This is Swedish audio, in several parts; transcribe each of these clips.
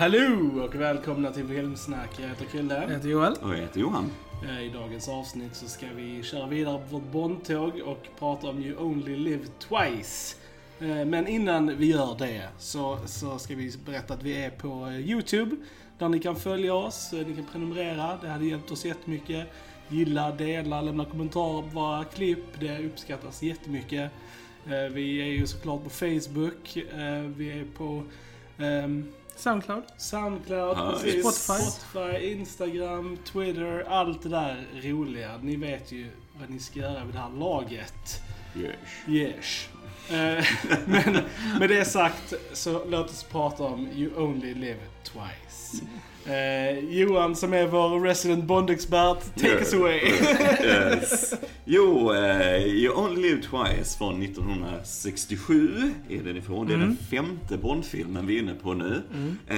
Hallå och välkomna till Filmsnack. Jag heter Jag Krille. heter Joel. Och jag heter Johan. Eh, I dagens avsnitt så ska vi köra vidare på vårt Bondtåg och prata om You Only Live Twice. Eh, Men innan vi gör det så, så ska vi berätta att vi är på eh, YouTube. Där ni kan följa oss, ni kan prenumerera. Det hade hjälpt oss jättemycket. Gilla, dela, lämna kommentarer på våra klipp. Det uppskattas jättemycket. Vi är ju såklart på Facebook. Vi är på ehm, Soundcloud. Soundcloud, Ja, precis. Spotify. Spotify, Instagram, Twitter, allt det där roliga. Ni vet ju vad ni ska göra vid det här laget. Yes. Yes. Eh, Men med det sagt så låt oss prata om You Only Live Twice. Eh, Johan som är vår resident Bond-expert, take us away. yes. Jo, eh, You Only Live Twice från 1967 är den ifrån. Det är den femte Bondfilmen vi är inne på nu. Eh,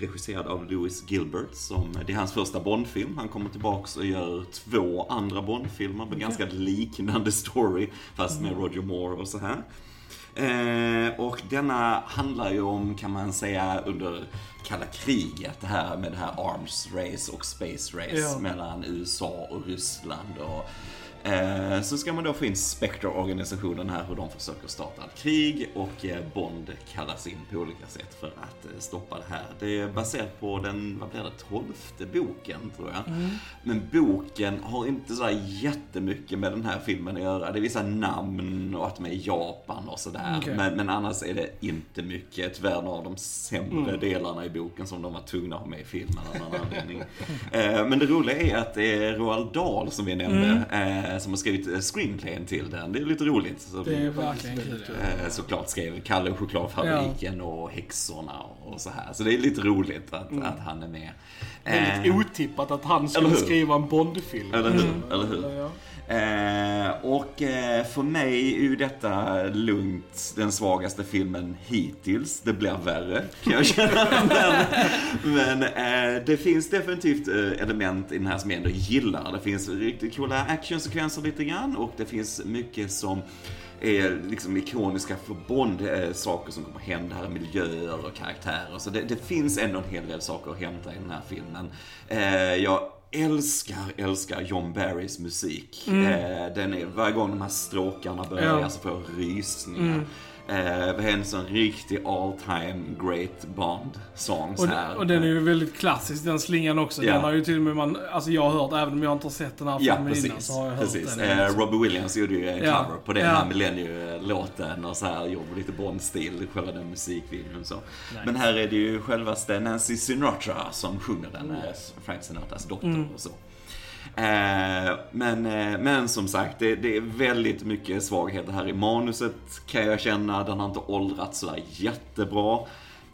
regisserad av Louis Gilbert. Som, det är hans första Bondfilm. Han kommer tillbaks och gör två andra Bondfilmer med ganska liknande story. Fast med Roger Moore och så här. Eh, och denna handlar ju om, kan man säga, under kalla kriget. Det här med det här arms race och space race Ja. mellan USA och Ryssland. Och, eh, så ska man då få in Spectre-organisationen här, hur de försöker starta ett krig och eh, Bond kallas in på olika sätt för att eh, stoppa det här. Det är baserat på den, vad blir det, tolfte boken tror jag. Men boken har inte så jättemycket med den här filmen att göra. Det är vissa namn och att de är i Japan och sådär. Okej. Men, men annars är det inte mycket. Tyvärr några av de sämre Mm. delarna i boken som de var tvungna att ha med i filmen av någon anledning. men det roliga är att det är Roald Dahl som vi nämnde, eh, som har skrivit eh, screenplayen till den. Det är lite roligt. Så Det är verkligen kul. Eh, såklart skrev Kalle och chokladfabriken och häxorna och så här. Så det är lite roligt att, Mm. att han är med. Väldigt Eh, otippat att han eller skulle skriva en Bond-film. Eller hur? Eller hur? Ja. Eh, och eh, för mig är ju detta lugnt den svagaste filmen hittills. Det blir värre, kan jag känna. men men eh, det finns definitivt eh, element i den här som jag ändå gillar. Det finns riktigt coola actionsekvenser lite grann och det finns mycket som är liksom ikoniska för Bond, eh, saker som kommer hända här, miljöer och karaktärer. Så det, det finns ändå en hel del saker att hämta i den här filmen. Eh, jag älskar, älskar John Barrys musik. Eh, den är, varje gång de här stråkarna börjar Ja. så får jag rysningar. Eh, det är en sån riktig all time great Bond-song så Och, här. och den är ju väldigt klassisk, den slingan också. Ja. Den har ju till och med man, alltså jag har hört, även om jag inte har sett den här filmen innan, precis. så har jag hört precis. den. Eh, Robbie Williams gjorde ju en cover på den här Millennium-låten och så här gjorde lite Bond-stil, själva den musikvideon så. Men här är det ju självaste Nancy Sinatra som sjunger den, eh, Frank Sinatras dotter Mm. och så. Eh, men, eh, men som sagt, det, det är väldigt mycket svagheter här i manuset kan jag känna. Den har inte åldrats sådär jättebra.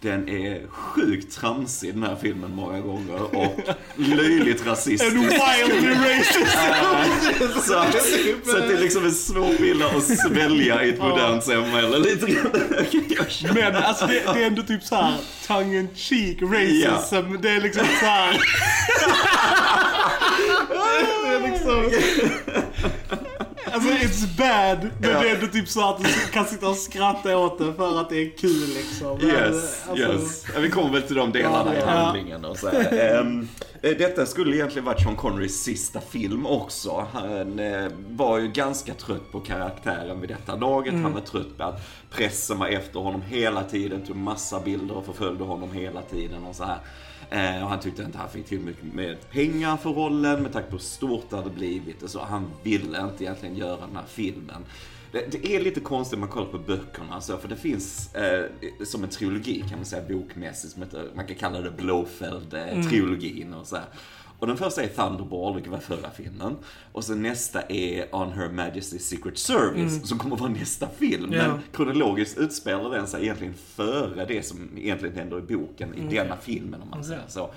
Den är sjukt tramsig den här filmen många gånger och löjligt rasistisk. En wildly racist! Så, så att det är liksom en svår bild att svälja i ett modernt samhälle lite grann. Men alltså det, det är ändå typ så här tongue in cheek racism. Det är liksom så här. det är liksom... Alltså it's bad, men Ja. det är ändå typ så att du kan sitta och skratta åt det för att det är kul liksom. Men, Yes, alltså, yes. Vi kommer väl till de delarna i Ja. handlingen och så eh, Detta skulle egentligen varit Sean Connerys sista film också. Han eh, var ju ganska trött på karaktären vid detta laget. Han var trött på att pressen var efter honom hela tiden, tog massa bilder och förföljde honom hela tiden och så här. Eh, och han tyckte inte han fick tillräckligt med pengar för rollen med tanke på hur stort det hade blivit och så. Han ville inte egentligen göra den här filmen. Det, det är lite konstigt om man kollar på böckerna, alltså, för det finns eh, som en trilogi kan man säga bokmässigt, som heter, man kan kalla det Blåfeld-trilogin och så här. Och den första är Thunderball, vilket var förra filmen. Och sen nästa är On Her Majesty's Secret Service, som kommer vara nästa film. Ja. Men kronologiskt utspelar den sig egentligen före det som egentligen händer i boken, i denna filmen om man säger så.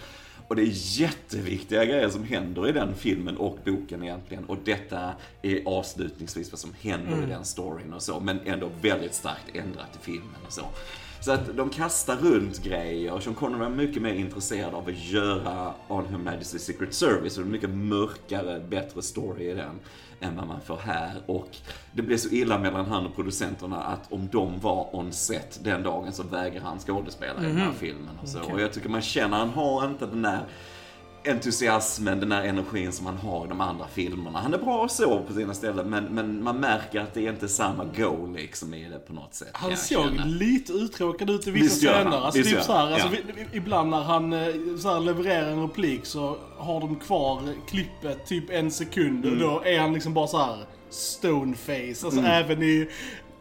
Och det är jätteviktiga grejer som händer i den filmen och boken egentligen. Och detta är avslutningsvis vad som händer i den storyn och så. Men ändå väldigt starkt ändrat i filmen och så. Så att de kastar runt grejer. Sean Connery var mycket mer intresserad av att göra On Her Majesty's Secret Service. Och det är mycket mörkare, bättre story i den än vad man får här. Och det blev så illa mellan han och producenterna att om de var on set den dagen så vägrar han skådespela i den här filmen. Och, så. och jag tycker man känner, han har inte den där entusiasmen, den här energin som han har i de andra filmerna. Han är bra så på sina ställen, men, men man märker att det är inte samma go liksom i det på något sätt. Han såg känna. lite uttråkad ut i vissa Visst scener. Alltså, visst typ så här, alltså, ja. ibland när han eh, så här, levererar en replik så har de kvar klippet typ en sekund Mm. och då är han liksom bara så här stoneface. Alltså även i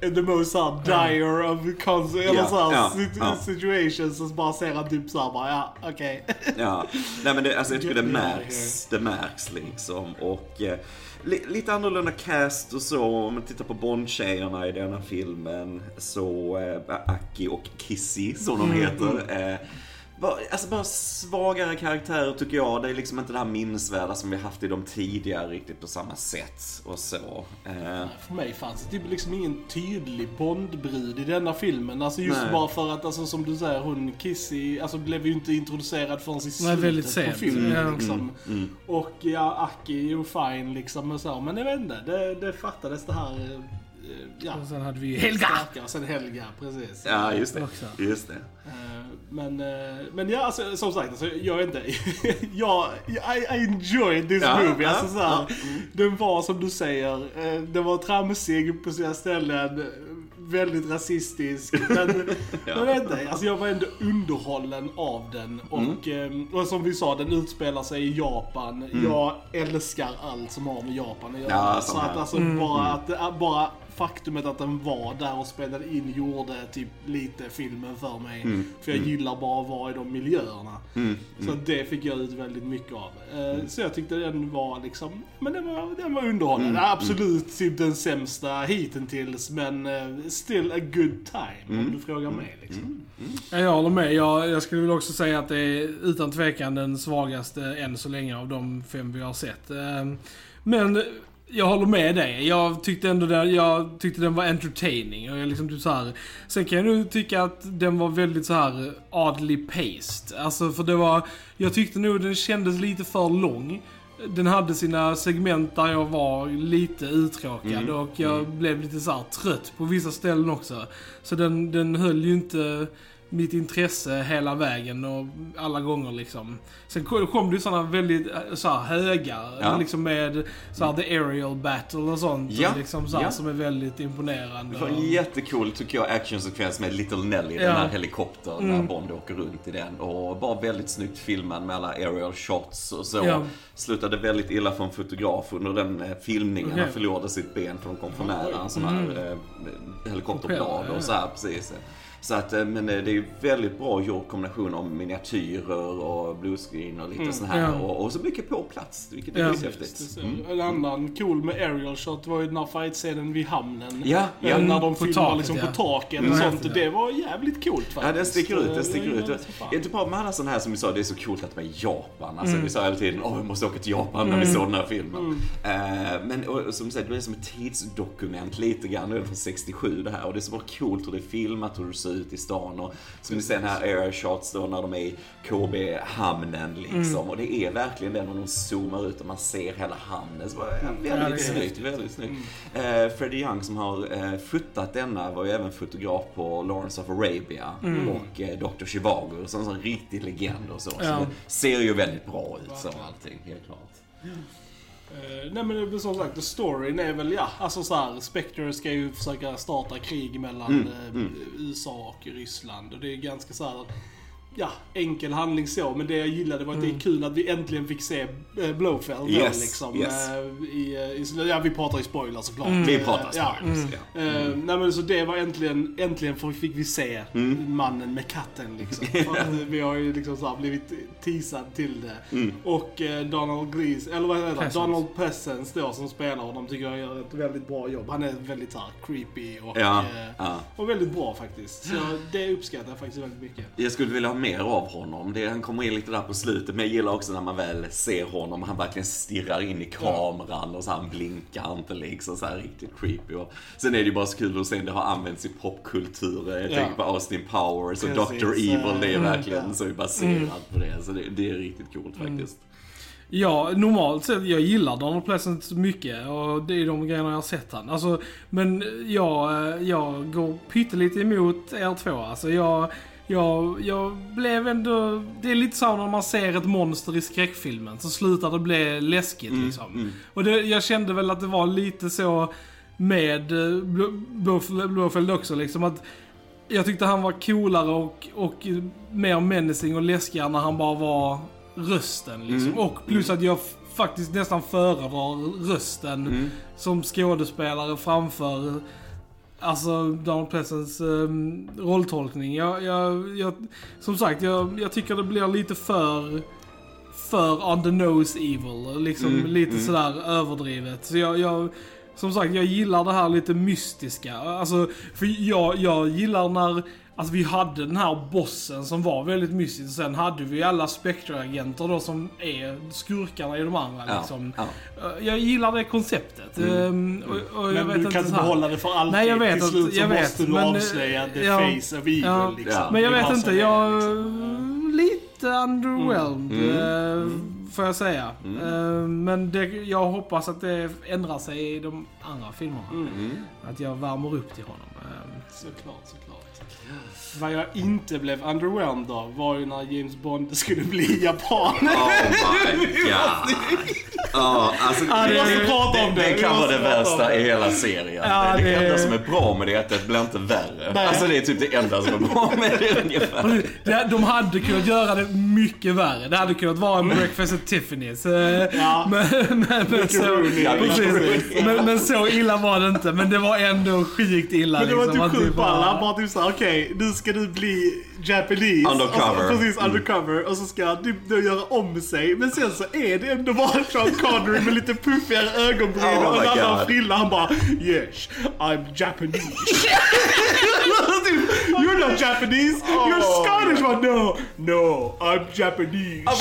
the most så här, dire of cons- eller Ja, så här, ja, sit- ja. situations så bara ser han typ såhär bara ja okej. Ja, nej men det, alltså jag tycker det märks, det märks liksom. Och eh, li, lite annorlunda cast och så. Om man tittar på Bond-tjejerna i denna filmen så, eh, Aki och Kissy som de heter. Eh, bara, alltså bara svagare karaktärer tycker jag. Det är liksom inte det här minnesvärda som vi haft i de tidigare riktigt på samma sätt och så. Eh, För mig fanns det typ liksom ingen tydlig Bondbrud i denna filmen. Alltså just Nej. bara för att, alltså, som du säger, hon Kissy, alltså blev ju inte introducerad förrän i slutet väldigt på filmen. Mm, liksom. Och ja, Aki är ju fine liksom och så. Men jag vet inte, det, det fattades det här, eh, ja. Och sen hade vi ju Helga! Starka, och sen Helga, precis. ja, just det. Också. Just det. Men, eh, men ja, alltså, som sagt, alltså, jag är inte... jag, I, I enjoyed this Ja, movie. ja, alltså, så här, ja. Den var som du säger, eh, den var tramsig på sina ställen. Väldigt rasistisk. Men, jag vet inte, alltså jag var ändå underhållen av den. Och, Mm. eh, och som vi sa, den utspelar sig i Japan. Jag älskar allt som har med Japan att göra. Ja, så att alltså bara, att, bara faktumet att den var där och spelade in gjorde typ lite filmen för mig. Mm. För jag gillar bara att vara i de miljöerna. Så det fick jag ut väldigt mycket av. Eh, Så jag tyckte den var liksom, men den var, den var underhållande. Mm. Absolut typ den sämsta hittills men eh, still a good time om du frågar mig liksom. Ja, jag håller med. Jag, jag skulle väl också säga att det är utan tvekan den svagaste än så länge av de fem vi har sett. Ehm, Men jag håller med dig. Jag tyckte ändå det, jag tyckte den var entertaining. Och jag liksom typ så här. Sen kan jag nog tycka att den var väldigt så här oddly paced. Alltså för det var, jag tyckte nog den kändes lite för lång. Den hade sina segment där jag var lite uttråkad och jag blev lite så här trött på vissa ställen också. Så den, den höll ju inte mitt intresse hela vägen och alla gånger liksom. Sen kom det ju sådana väldigt eh, så här, höga, Ja. liksom med så här, the aerial battle och sånt. Ja, Liksom, så här, ja. Som är väldigt imponerande. Det var en jättecool, tycker jag, actionsekvens med Little Nelly, den Ja. här helikoptern, när Bond åker runt i den. Och bara väldigt snyggt filmad med alla aerial shots och så. Ja. Slutade väldigt illa för en fotograf under den eh, filmningen. Okej. Han förlorade sitt ben för de kom för nära en sån här eh, helikopterblad och så här precis. Så att, eh, men eh, det är väldigt bra gjord kombination av miniatyrer och bluescreen och lite sån här. Ja. Och, och så mycket på plats, vilket är Ja. häftigt. Mm. En annan cool med aerial shot var ju den här fightscenen vid hamnen. Ja, ja. Eh, När de På filmar taket, liksom ja. på taket Mm. och sånt. Häftigt, Och det var jävligt coolt faktiskt. Ja, den sticker ut, den sticker jag ut. som fan. Inte bara med alla sådana här som vi sa, det är så coolt att vara i Japan. Alltså Mm. vi sa hela tiden, åh vi måste åka till Japan när vi såg den här filmen. Eh, men och, och som du säger, det är som ett tidsdokument lite grann, det är från 67 det här. Och det är så bara coolt hur det är filmat, hur det ser ut i stan. Och som ni ser den här air shots då när de är i KB-hamnen liksom. Och det är verkligen det när de zoomar ut och man ser hela hamnen. Så bara, ja, Ja, väldigt snyggt, väldigt snyggt. Eh, Freddie Young som har eh, fotat denna var ju även fotograf på Lawrence of Arabia och eh, Dr. Zhivago. Så en sån riktig legend och så. Så Ja. det ser ju väldigt bra ut så allting, helt klart. Eh, nej men det är väl som sagt, storyn är väl ja, alltså så här, Spectre ska ju försöka starta krig mellan eh, USA och Ryssland och det är ganska så här. Ja, enkel handling så, men det jag gillade var att det är kul att vi äntligen fick se eh, Blowfell då Yes, liksom. yes. eh, i, eh, i, ja, vi pratar i spoilers såklart. Vi Eh, pratar ja. spoilers, ja. Eh, nej men så det var äntligen, äntligen fick vi se Mm. mannen med katten liksom. Vi har ju liksom så här blivit teasad till det. Mm. Och Donald Glees, eller vad heter det? Donald Pleasence då som spelar honom tycker jag gör ett väldigt bra jobb. Han är väldigt så här creepy och, Ja, eh, ja. och väldigt bra faktiskt. Så det uppskattar jag faktiskt väldigt mycket. Jag skulle vilja ha mer av honom. Det, han kommer in lite där på slutet, men jag gillar också när man väl ser honom. Han verkligen stirrar in i kameran och så han blinkar inte liksom så här riktigt creepy. Och sen är det ju bara så kul att se det har använts i popkultur. Jag Ja. tänker på Austin Powers och Precis. Dr. Evil. Det är Mm. verkligen så baserat på det. Så det, det är riktigt coolt faktiskt. Ja, normalt sett, jag gillar Donald Pleasant mycket och det är de grejerna jag har sett han. Alltså, men jag, jag går pyttelite emot er två. Alltså jag, jag, jag blev ändå... Det är lite så när man ser ett monster i skräckfilmen så slutar det bli läskigt liksom. Och det, jag kände väl att det var lite så med eh, Blofeld också liksom att jag tyckte han var coolare och, och mer menacing och läskigare när han bara var rösten liksom. Och plus att jag faktiskt nästan föredrar rösten som skådespelare framför Alltså Donald Pleasants um, rolltolkning. Jag, jag, jag, som sagt, jag, jag tycker det blir lite för för on the nose evil. Liksom lite sådär överdrivet. Så jag, jag, som sagt, jag gillar det här lite mystiska. Alltså, för jag, jag gillar när Alltså vi hade den här bossen som var väldigt mystisk. Och sen hade vi alla Spectre-agenter då som är skurkarna i de andra Ja, liksom. ja. Eh, Jag gillar det konceptet. Ehm, och, och jag Men vet du kan inte behålla det för alltid. Nej, jag vet Till att- slut så jag vet, måste du men, eh, avslöja the ja, face of evil ja. liksom. Men jag vet inte, jag... liksom. Lite underwhelmed, Mm. eh, får jag säga. Eh, men det, jag hoppas att det ändrar sig i de andra filmerna. Mm. Att jag värmer upp till honom. Eh, Såklart, såklart. Vad jag inte blev underwhelmed av var ju när James Bond skulle bli japan. Oh my god. Ja, alltså, Ja, det- det, det. det kan vara det värsta i hela serien. Ja, det, det- enda som är bra med det är att det blir inte värre. Nej. Alltså det är typ det enda som är bra med det ungefär. det- De hade kunnat göra det mycket värre. Det hade kunnat vara en breakfast at Tiffany's. eh, Ja. Men, men, men, så, men, men så illa var det inte. Men det var ändå sjukt illa. Men det var liksom, typ sjukt bara- ball. Han bara typ såhär, okej, nu ska du bli Japanese. Undercover. Och så, precis, undercover. Och så ska han typ göra om sig. Men sen så är det ändå bara Sean Connery med lite puffigare ögonbryn Oh och en annan frilla. Han bara, yes, I'm Japanese. You're not Japanese, you're Oh, Scottish. Man, no, no, I'm Japanese. Ja,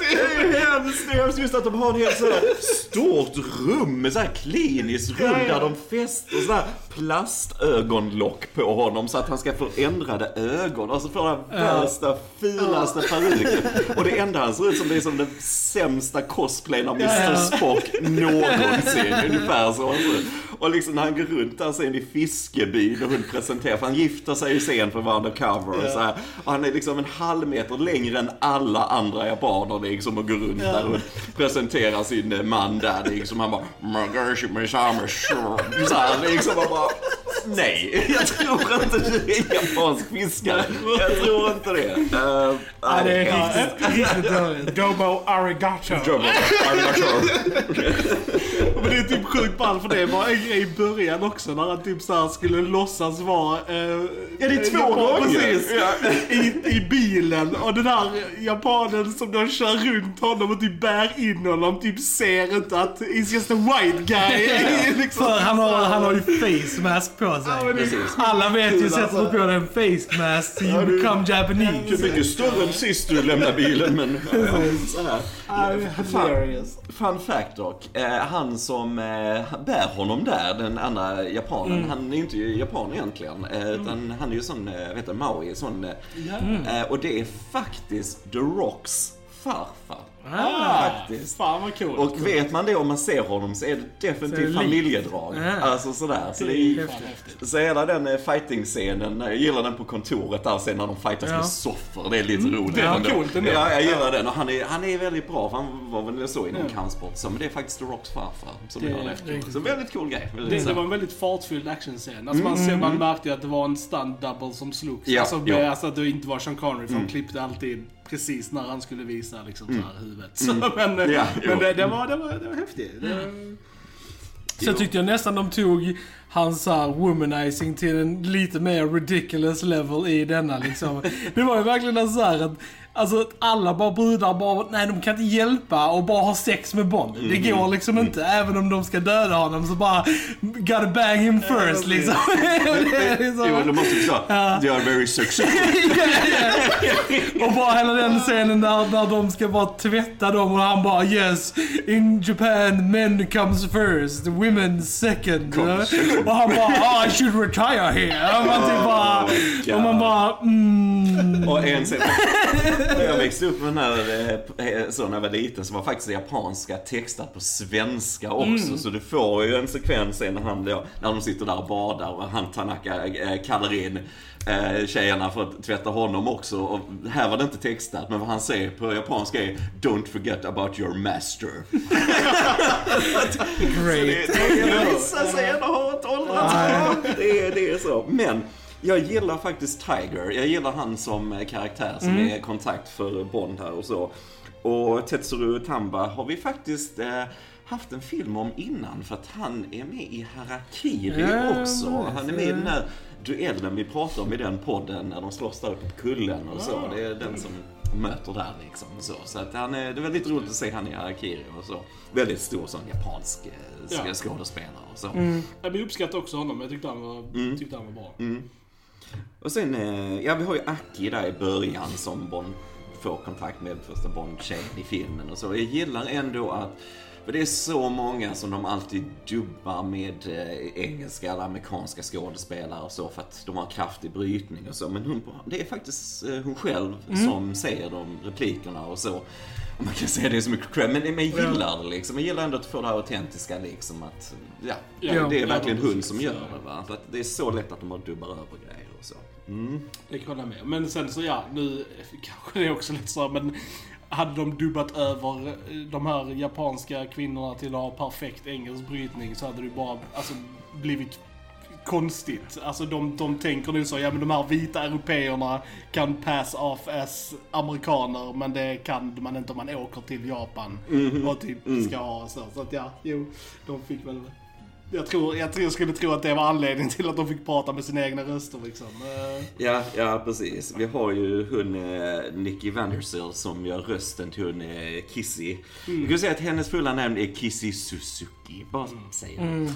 det är- det hemskt. Det är just att de har en helt så här stort rum med så här kliniskt rum Ja, ja. där de fäster så här plastögonlock på honom så att han ska få ändrade ögon och så får han värsta fulaste peruken. Och det enda han ser ut som det är som den sämsta cosplayen av Mr. Spock någonsin. Ungefär så han ser ut. Och liksom när han går runt där sen i fiskebyn och hon presenterar, för han gifter sig ju sen för att vara undercover och så här. Och han är liksom en halv meter längre än alla andra japaner liksom och går runt där och presenterar sin eh, man där liksom. Han bara så här liksom och bara Nej, jag tror inte du är japansk fiskare. Jag tror inte det. Uh, Ja, det är riktigt, riktigt dåligt. Dobo arigato. Men det är typ sjukt ball för det var en grej i början också när han typ såhär skulle låtsas vara... Eh, Ja, det är två japan- gånger. Precis. Ja. I, I bilen och den här japanen som de kör runt honom och typ bär in honom typ ser inte att he's just a white guy. liksom. För han har, han har ju face mask på sig. Precis. Alla vet ju, sätter du på dig en face mask so you become Du är Japanese. mycket större än sist du lämnade bilen men... Ja, så här. Hilarious. Fun fact dock. Eh, han som eh, bär honom där, den andra japanen, han är ju inte japan egentligen. Eh, utan han är ju sån, eh, vet du, Maui, sån. Eh, och det är faktiskt The Rocks farfar. Ah, Faktiskt. Fan vad coolt. Och vet man det om man ser honom så är det Så är definitivt det likt. familjedrag. Ja. Alltså sådär. Så det det är, så hela den eh, fighting-scenen, jag gillar den på kontoret där sen när de fightas Ja. med soffor. Det är lite roligt. det var ändå. coolt ändå. Ja, jag gillar den. Och han är, han är väldigt bra, för han var väl så inom kampsport. Så, men det är faktiskt The Rocks farfar som Det gör det. Så väldigt cool grej. Väldigt Det, så. det var en väldigt fartfylld actionscen. Alltså man, ser, man märkte ju att det var en stunt double som slogs. Ja, alltså, med, alltså att det inte var Sean Connery, för de klippte alltid precis när han skulle visa liksom, så här, huvudet. Så, men Ja, men det, det, var, det, var, det var häftigt. Det, Sen tyckte jag nästan de tog hans här womanizing till en lite mer ridiculous level i denna liksom. Det var ju verkligen så här att Alltså att alla bara brudar bara, nej de kan inte hjälpa och bara ha sex med Bond. Det Mm. går liksom inte. Även om de ska döda honom så bara, gotta bang him first liksom. Det är liksom- Jo, de måste säga, they are very sexual. Och bara hela den scenen där, där de ska bara tvätta dem och han bara yes, in Japan men comes first, women second. Och han bara oh, I should retire here. Och man typ bara, och man bara mm. Och en när jag växte upp med den här, eh, så när jag var liten, så var faktiskt det japanska textat på svenska också. Så du får ju en sekvens sen när, han, då, när de sitter där och badar och han Tanaka eh, kallar in eh, tjejerna för att tvätta honom också. Och här var det inte textat, men vad han säger på japanska är Don't forget about your master. Great. Det, det har inte åldrats bra. Det, är- det är så. Men jag gillar faktiskt Tiger. Jag gillar han som karaktär som är kontakt för Bond här och så. Och Tetsuru Tamba har vi faktiskt eh, haft en film om innan för att han är med i Harakiri Ja, också. Han är med i den här duellen vi pratar om i den podden när de slåss där uppe på kullen och så. Det är den som möter där liksom. Så, så att han är, det är väldigt roligt att se han i Harakiri och så. Väldigt stor sån japansk eh, Ja. skådespelare och så. Ja, vi uppskattar också honom. Jag tyckte han var, tyckte han var bra. Och sen, eh, ja vi har ju Aki där i början som Bond får kontakt med första Bond-tjejen i filmen och så. Jag gillar ändå att, för det är så många som de alltid dubbar med eh, engelska eller amerikanska skådespelare och så för att de har kraftig brytning och så. Men hon, det är faktiskt eh, hon själv som säger de replikerna och så. Och man kan säga det är så mycket cred, men jag gillar det liksom. Jag gillar ändå att få det här autentiska liksom att, ja, Ja, det är verkligen hon som gör det va. För att det är så lätt att de bara dubbar över grejer. Mm. Det kan jag hålla med Men sen så ja, nu kanske det är också lite så men hade de dubbat över eh, de här japanska kvinnorna till att ha perfekt engelsk brytning så hade det bara alltså, blivit konstigt. Alltså de, de tänker nu så, ja men de här vita européerna kan pass off as amerikaner men det kan man inte om man åker till Japan och typ ska ha så. Så att ja, jo, de fick väl jag tror, jag tror jag skulle tro att det var anledningen till att de fick prata med sina egna röster liksom. Eh, Ja, ja precis. Vi har ju hon eh, Nicky Vandersill som gör rösten till hon eh, Kissy. Vi kan säga att hennes fulla namn är Kissy Suzuki, bara som jag säger.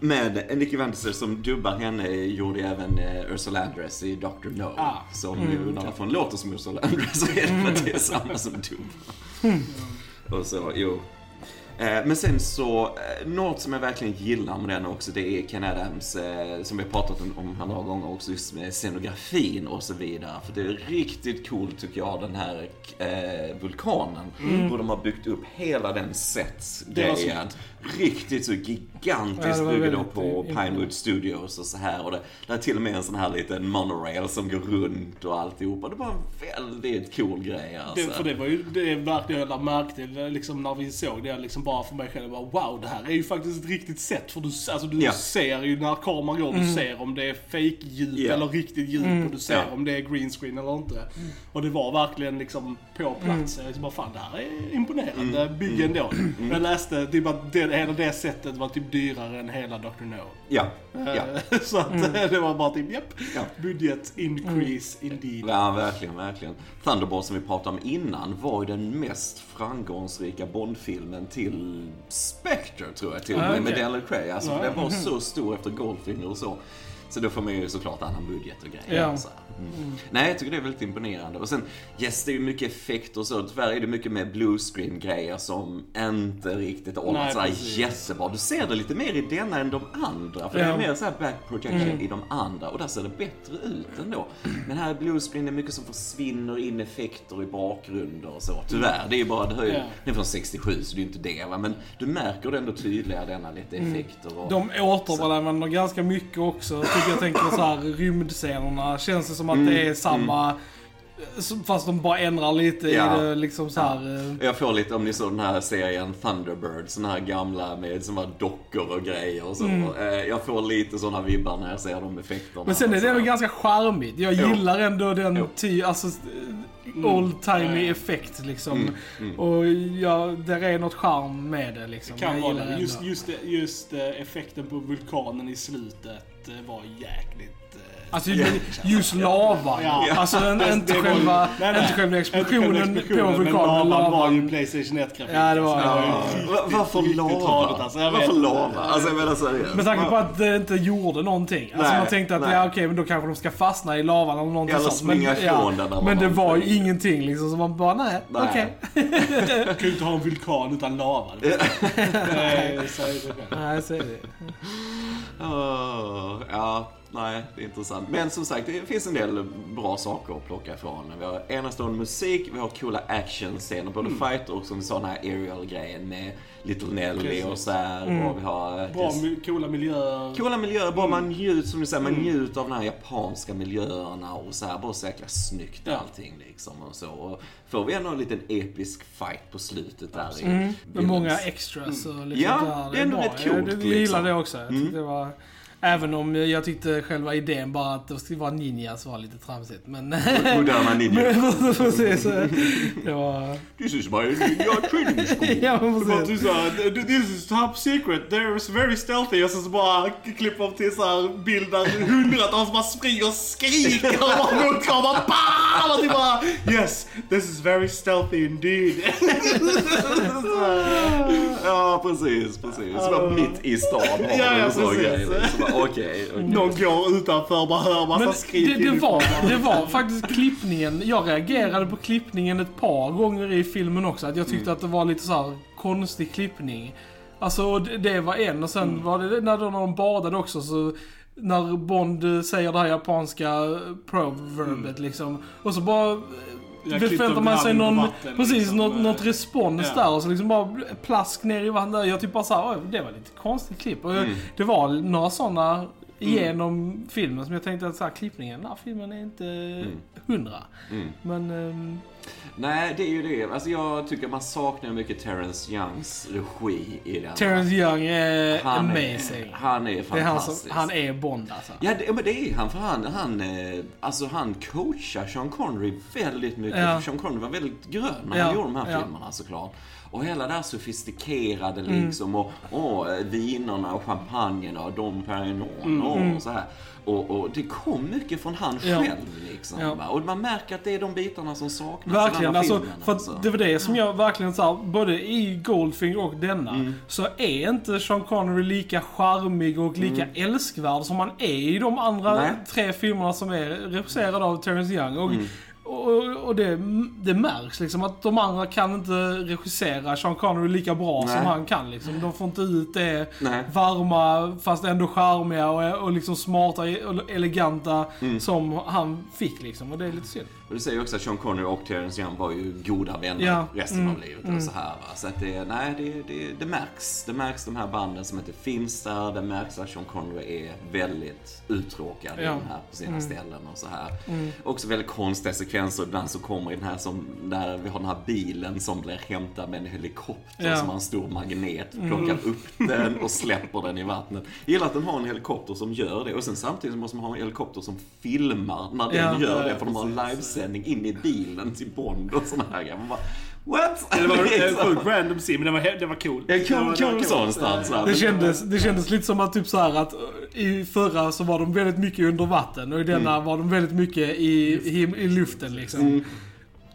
Men Nicky Vandersill som dubbar henne gjorde även Ursula Andress i Dr. No. Ah. Som ju undrar varför hon låter som Ursula Andress så är det för att det är samma som dubbar. Och så, jo. Eh, Men sen så, eh, något som jag verkligen gillar med den också, det är Ken Adams, eh, som vi har pratat om, om några gånger också, just med scenografin och så vidare. För det är riktigt coolt tycker jag, den här vulkanen. Hur de har byggt upp hela den sets-grejen. Riktigt så Ja, gigantiskt var bygger väldigt på. Pinewood Studios och så här. Och det, det är till och med en sån här liten monorail som går runt och alltihopa. Det var en väldigt cool grej alltså. Det, för det var ju det verkligen jag till liksom, när vi såg det. Liksom bara för mig själv. Bara, wow, det här är ju faktiskt ett riktigt sätt. För du, alltså, du Ja. ser ju när kameran går, du ser om det är fake djup Ja. eller riktigt djup. Och du ser Ja. om det är green screen eller inte. Och det var verkligen liksom på plats. Jag liksom bara, fan det här är imponerande bygge ändå. Jag läste typ att det, hela det sättet var typ dyrare än hela Dr. No. Ja, ja. Eh, Så att det var bara typ, japp. Ja. Budget increase indeed. Ja, verkligen, verkligen. Thunderbolt som vi pratade om innan var ju den mest framgångsrika Bondfilmen till Spectre, tror jag till och Ah, med, med. Daniel Craig. Alltså, Ja. för den var så stor efter Goldfinger och så. Så då får man ju såklart annan budget och grejer. Ja. Så här. Mm. Nej, jag tycker det är väldigt imponerande. Och sen, yes, det är ju mycket effekt och så. Tyvärr är det mycket med blue screen grejer som inte riktigt har åldrats sådär jättebra. Du ser det lite mer i denna än de andra. För det Ja. är mer så här back projection i de andra och där ser det bättre ut ändå. Men här är blue screen, det är mycket som försvinner in effekter i bakgrunder och så. Tyvärr, det är ju bara, det, höjer, Ja. det är från 67 så det är ju inte det va. Men du märker det ändå tydligare denna lite effekter och... De återanvänder ganska mycket också. Tycker jag tänker så här rymdscenerna. Känns det som att det är samma... Fast de bara ändrar lite Ja. i det liksom så här. eh, Jag får lite, om ni såg den här serien Thunderbird, såna här gamla med såna här dockor och grejer och så. Eh, Jag får lite såna vibbar när jag ser de effekterna. Mm. Men sen är det ändå ganska charmigt. Jag Jo. gillar ändå den Jo. ty, alltså old timey effekt liksom. Och ja, där är något charm med det liksom. Kan jag vara det. Just, just, det- just eh, effekten på vulkanen i slutet var jäkligt... eh, Alltså just lavan. Ja. Alltså en, Det- inte, det var ju- själva, nej, nej. inte själva explosionen, själva på vulkanen. Men lavan var ju. Playstation 1-grafik. Ja, det var- Alltså, ja. riktigt- Va- Varför lava? alltså, Varför lava? Alltså jag menar seriöst. Med tanke på att det inte gjorde någonting. Alltså Nej, man tänkte att nej. ja, okej, men då kanske de ska fastna i lavan eller någonting Eller sånt. springa ifrån den eller Men det var ju ingenting liksom. Så man bara, nej, Nej. okej. Jag kan ju inte ha en vulkan utan lava. Nej, så är det Åh, ja, nej, det är intressant. Men som sagt, det finns en del bra saker att plocka ifrån. Vi har enastående musik, vi har coola actionscener, både fighter och som vi sa den här aerial-grejen med Little Nelly Precis. och så här. Och vi har eh, Bra, mi- coola miljöer. Coola miljöer, bara man njuter, som du säger, man njuter av de här japanska miljöerna och så här, bara så jäkla snyggt Ja. allting liksom och så. Och får vi ändå en liten episk fight på slutet där i Med många extras och lite Ja, där. det är ändå rätt coolt, Jag, jag liksom. gillar det också. Jag tyckte det var... Även om jag tyckte själva idén bara att det skulle vara ninjas var lite tramsigt. Men... Moderna ninja. men precis. Det var... This is my ninja training school. Ja, men precis. såhär, this is top secret, they're very stealthy. Och så bara klipper de till såhär bild där hundratals bara springer och skriker och bara muckar och bara BAM! Och bara Yes, this is very stealthy indeed. Ja, precis, precis. Så bara mitt i stan har Ja, ja, precis. grej. Okej, okej. Någon går utanför och bara hör massa Men skrik det, det, var, det var faktiskt klippningen. Jag reagerade på klippningen ett par gånger i filmen också. Att jag tyckte Mm. att det var lite så här konstig klippning. Alltså och det, det var en och sen Mm. var det när de, badade också så när Bond säger det här japanska proverbet liksom. Och så bara Mm. Förväntar man sig någon, vatten, precis, liksom, något, något respons ja. där och så liksom bara plask ner i vattnet. Jag typ bara såhär, "Oj, det var lite konstigt klipp. Och Mm. det var några sådana genom filmen som jag tänkte att så här, klippningen, den här filmen är inte hundra. Mm. Men, ehm, Nej, det är ju det. Alltså jag tycker man saknar mycket Terrence Youngs regi i den. Terrence Young är han amazing. Är, han är det är han fantastisk. som, han är Bond alltså. Ja, det, men det är han. För han, han, eh, alltså han coachar Sean Connery väldigt mycket. Ja. Sean Connery var väldigt grön när Ja, han gjorde de här ja. Mm. filmerna såklart. Och hela det här sofistikerade liksom. Och, och eh, vinerna och champagnen och Dom Perignon och så här. Och, och det kom mycket från han Mm, Ja. själv liksom. Ja. Och man märker att det är de bitarna som saknas Verkligen, i den här alltså, filmen. för alltså. det var det som jag verkligen sa, både i Goldfinger och denna, Mm. så är inte Sean Connery lika charmig och lika älskvärd som han är i de andra Mm. Nej. tre filmerna som är regisserade av Terrence Young. Och, Mm. Och, och det, det märks liksom att de andra kan inte regissera Sean Connery lika bra Nej. som han kan liksom. De får inte ut det Nej. varma, fast ändå charmiga och, och liksom smarta och eleganta Mm. som han fick liksom. Och det är lite synd. Och du säger ju också att Sean Connery och Terrence Young var ju goda vänner Ja. resten Mm. av livet och så här va. Så att det, nej det, det, det märks. Det märks de här banden som inte finns där. Det märks att Sean Connery är väldigt uttråkad i Ja. här på sina Mm. ställen och så här. Också väldigt konstiga sekvenser ibland så kommer i den här som, där vi har den här bilen som blir hämtad med en helikopter Ja. som har en stor magnet. Plockar upp den och släpper den i vattnet. Jag gillar att den har en helikopter som gör det och sen samtidigt måste man ha en helikopter som filmar när den Ja. gör det för de har en livesändning in i bilen till Bond och såna här grejer. What? Det var en sjukt random scene, men det var, det var cool. Det cool, var- det var cool sån stans. va? Det kändes, det kändes lite som att typ så här att eh, i förra så var de väldigt mycket under vatten och i denna Mm. var de väldigt mycket i, i, i luften liksom.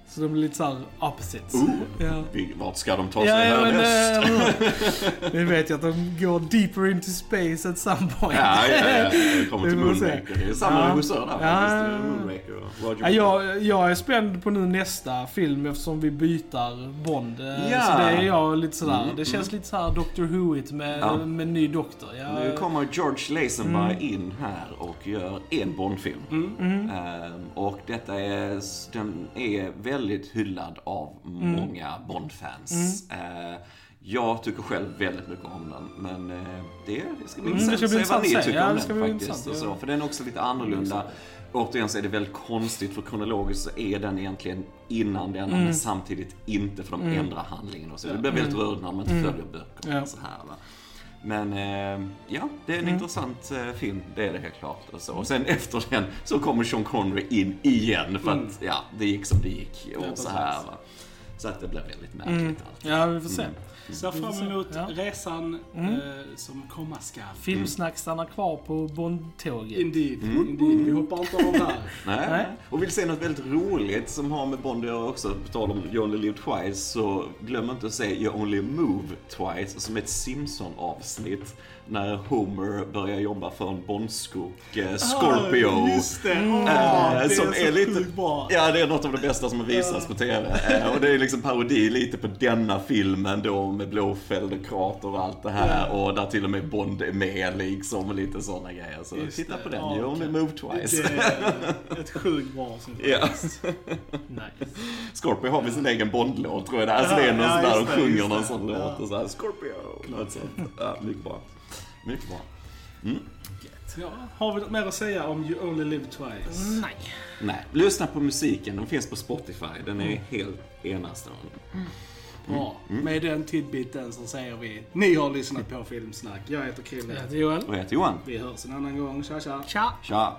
Så de är lite såhär opposites. Oh. Ja. Vart ska de ta sig Ja, ja, härnäst? eh, Vi vet ju att de går deeper into space at some point. Ja, ja, ja. Det kommer till. Moonraker. Det är samma Ja. regissör där Ja. faktiskt. Ja, jag, jag är spänd på nu nästa film eftersom vi byter Bond. Eh, Ja. Så det är jag lite sådär. Mm, det känns lite såhär Dr. Who-igt med, Ja. med ny doktor. Jag, Nu kommer George Lazenby Mm. in här och gör en Bondfilm. Mm. Ehm, och detta är, den är väldigt hyllad av Mm. många Bond-fans. Ehm, jag tycker själv väldigt mycket om den, men eh, det, det ska bli Mm, intressant att se vad ni tycker Ja, om den faktiskt. Och så, för den är också lite annorlunda. Återigen så är det väldigt konstigt för kronologiskt så är den egentligen innan denna Mm. men samtidigt inte för de ändrar handlingen och så. Det blir väldigt rörigt när man inte följer böckerna Mm. Så här va. Men eh, ja, det är en intressant eh, film, det är det helt klart. Och, så. och sen efter den så kommer Sean Connery in igen för att ja, det gick som det gick och Ja, så här va. Så att det blir väldigt märkligt allt. Ja, vi får se. Ser fram emot Ja. resan Mm. eh, som komma skall. Filmsnack stannar kvar på Bondtåget. Indeed, indeed. Vi hoppar inte av här. Nej. Nej. Och vill se något väldigt roligt som har med Bond att göra också, på tal om You Only Live Twice, så glöm inte att se You Only Move Twice som ett Simpson-avsnitt när Homer börjar jobba för en Bondskok, eh, Scorpio. Ah, just det! Eh, det som är så är lite- bra. Ja, det är något av det bästa som har visats på TV. Eh, och det är liksom parodi lite på denna filmen då med Blåfeld och krater och allt det här. Och där till och med Bond är med liksom och lite sådana grejer. Så Just titta det. på den, Ja, You Only. Move Twice. Det är ett sjukt bra avsnitt. Ja. Nice. Scorpio har väl sin egen Bond-låt tror jag. Alltså det är någon Ja, sån där, de sjunger någon sån låt och så här Scorpio. Något sånt. Ja, mycket bra. Mycket bra. Ja, har vi något mer att säga om You Only Live Twice? Nej. Nej, lyssna på musiken. Den finns på Spotify. Den är helt enastående. Bra. Med den tidbiten så säger vi ni har lyssnat på Filmsnack. Jag heter Krille. Jag heter Joel. Och jag heter Johan. Vi hörs en annan gång. Tja tja! Tja! Tja!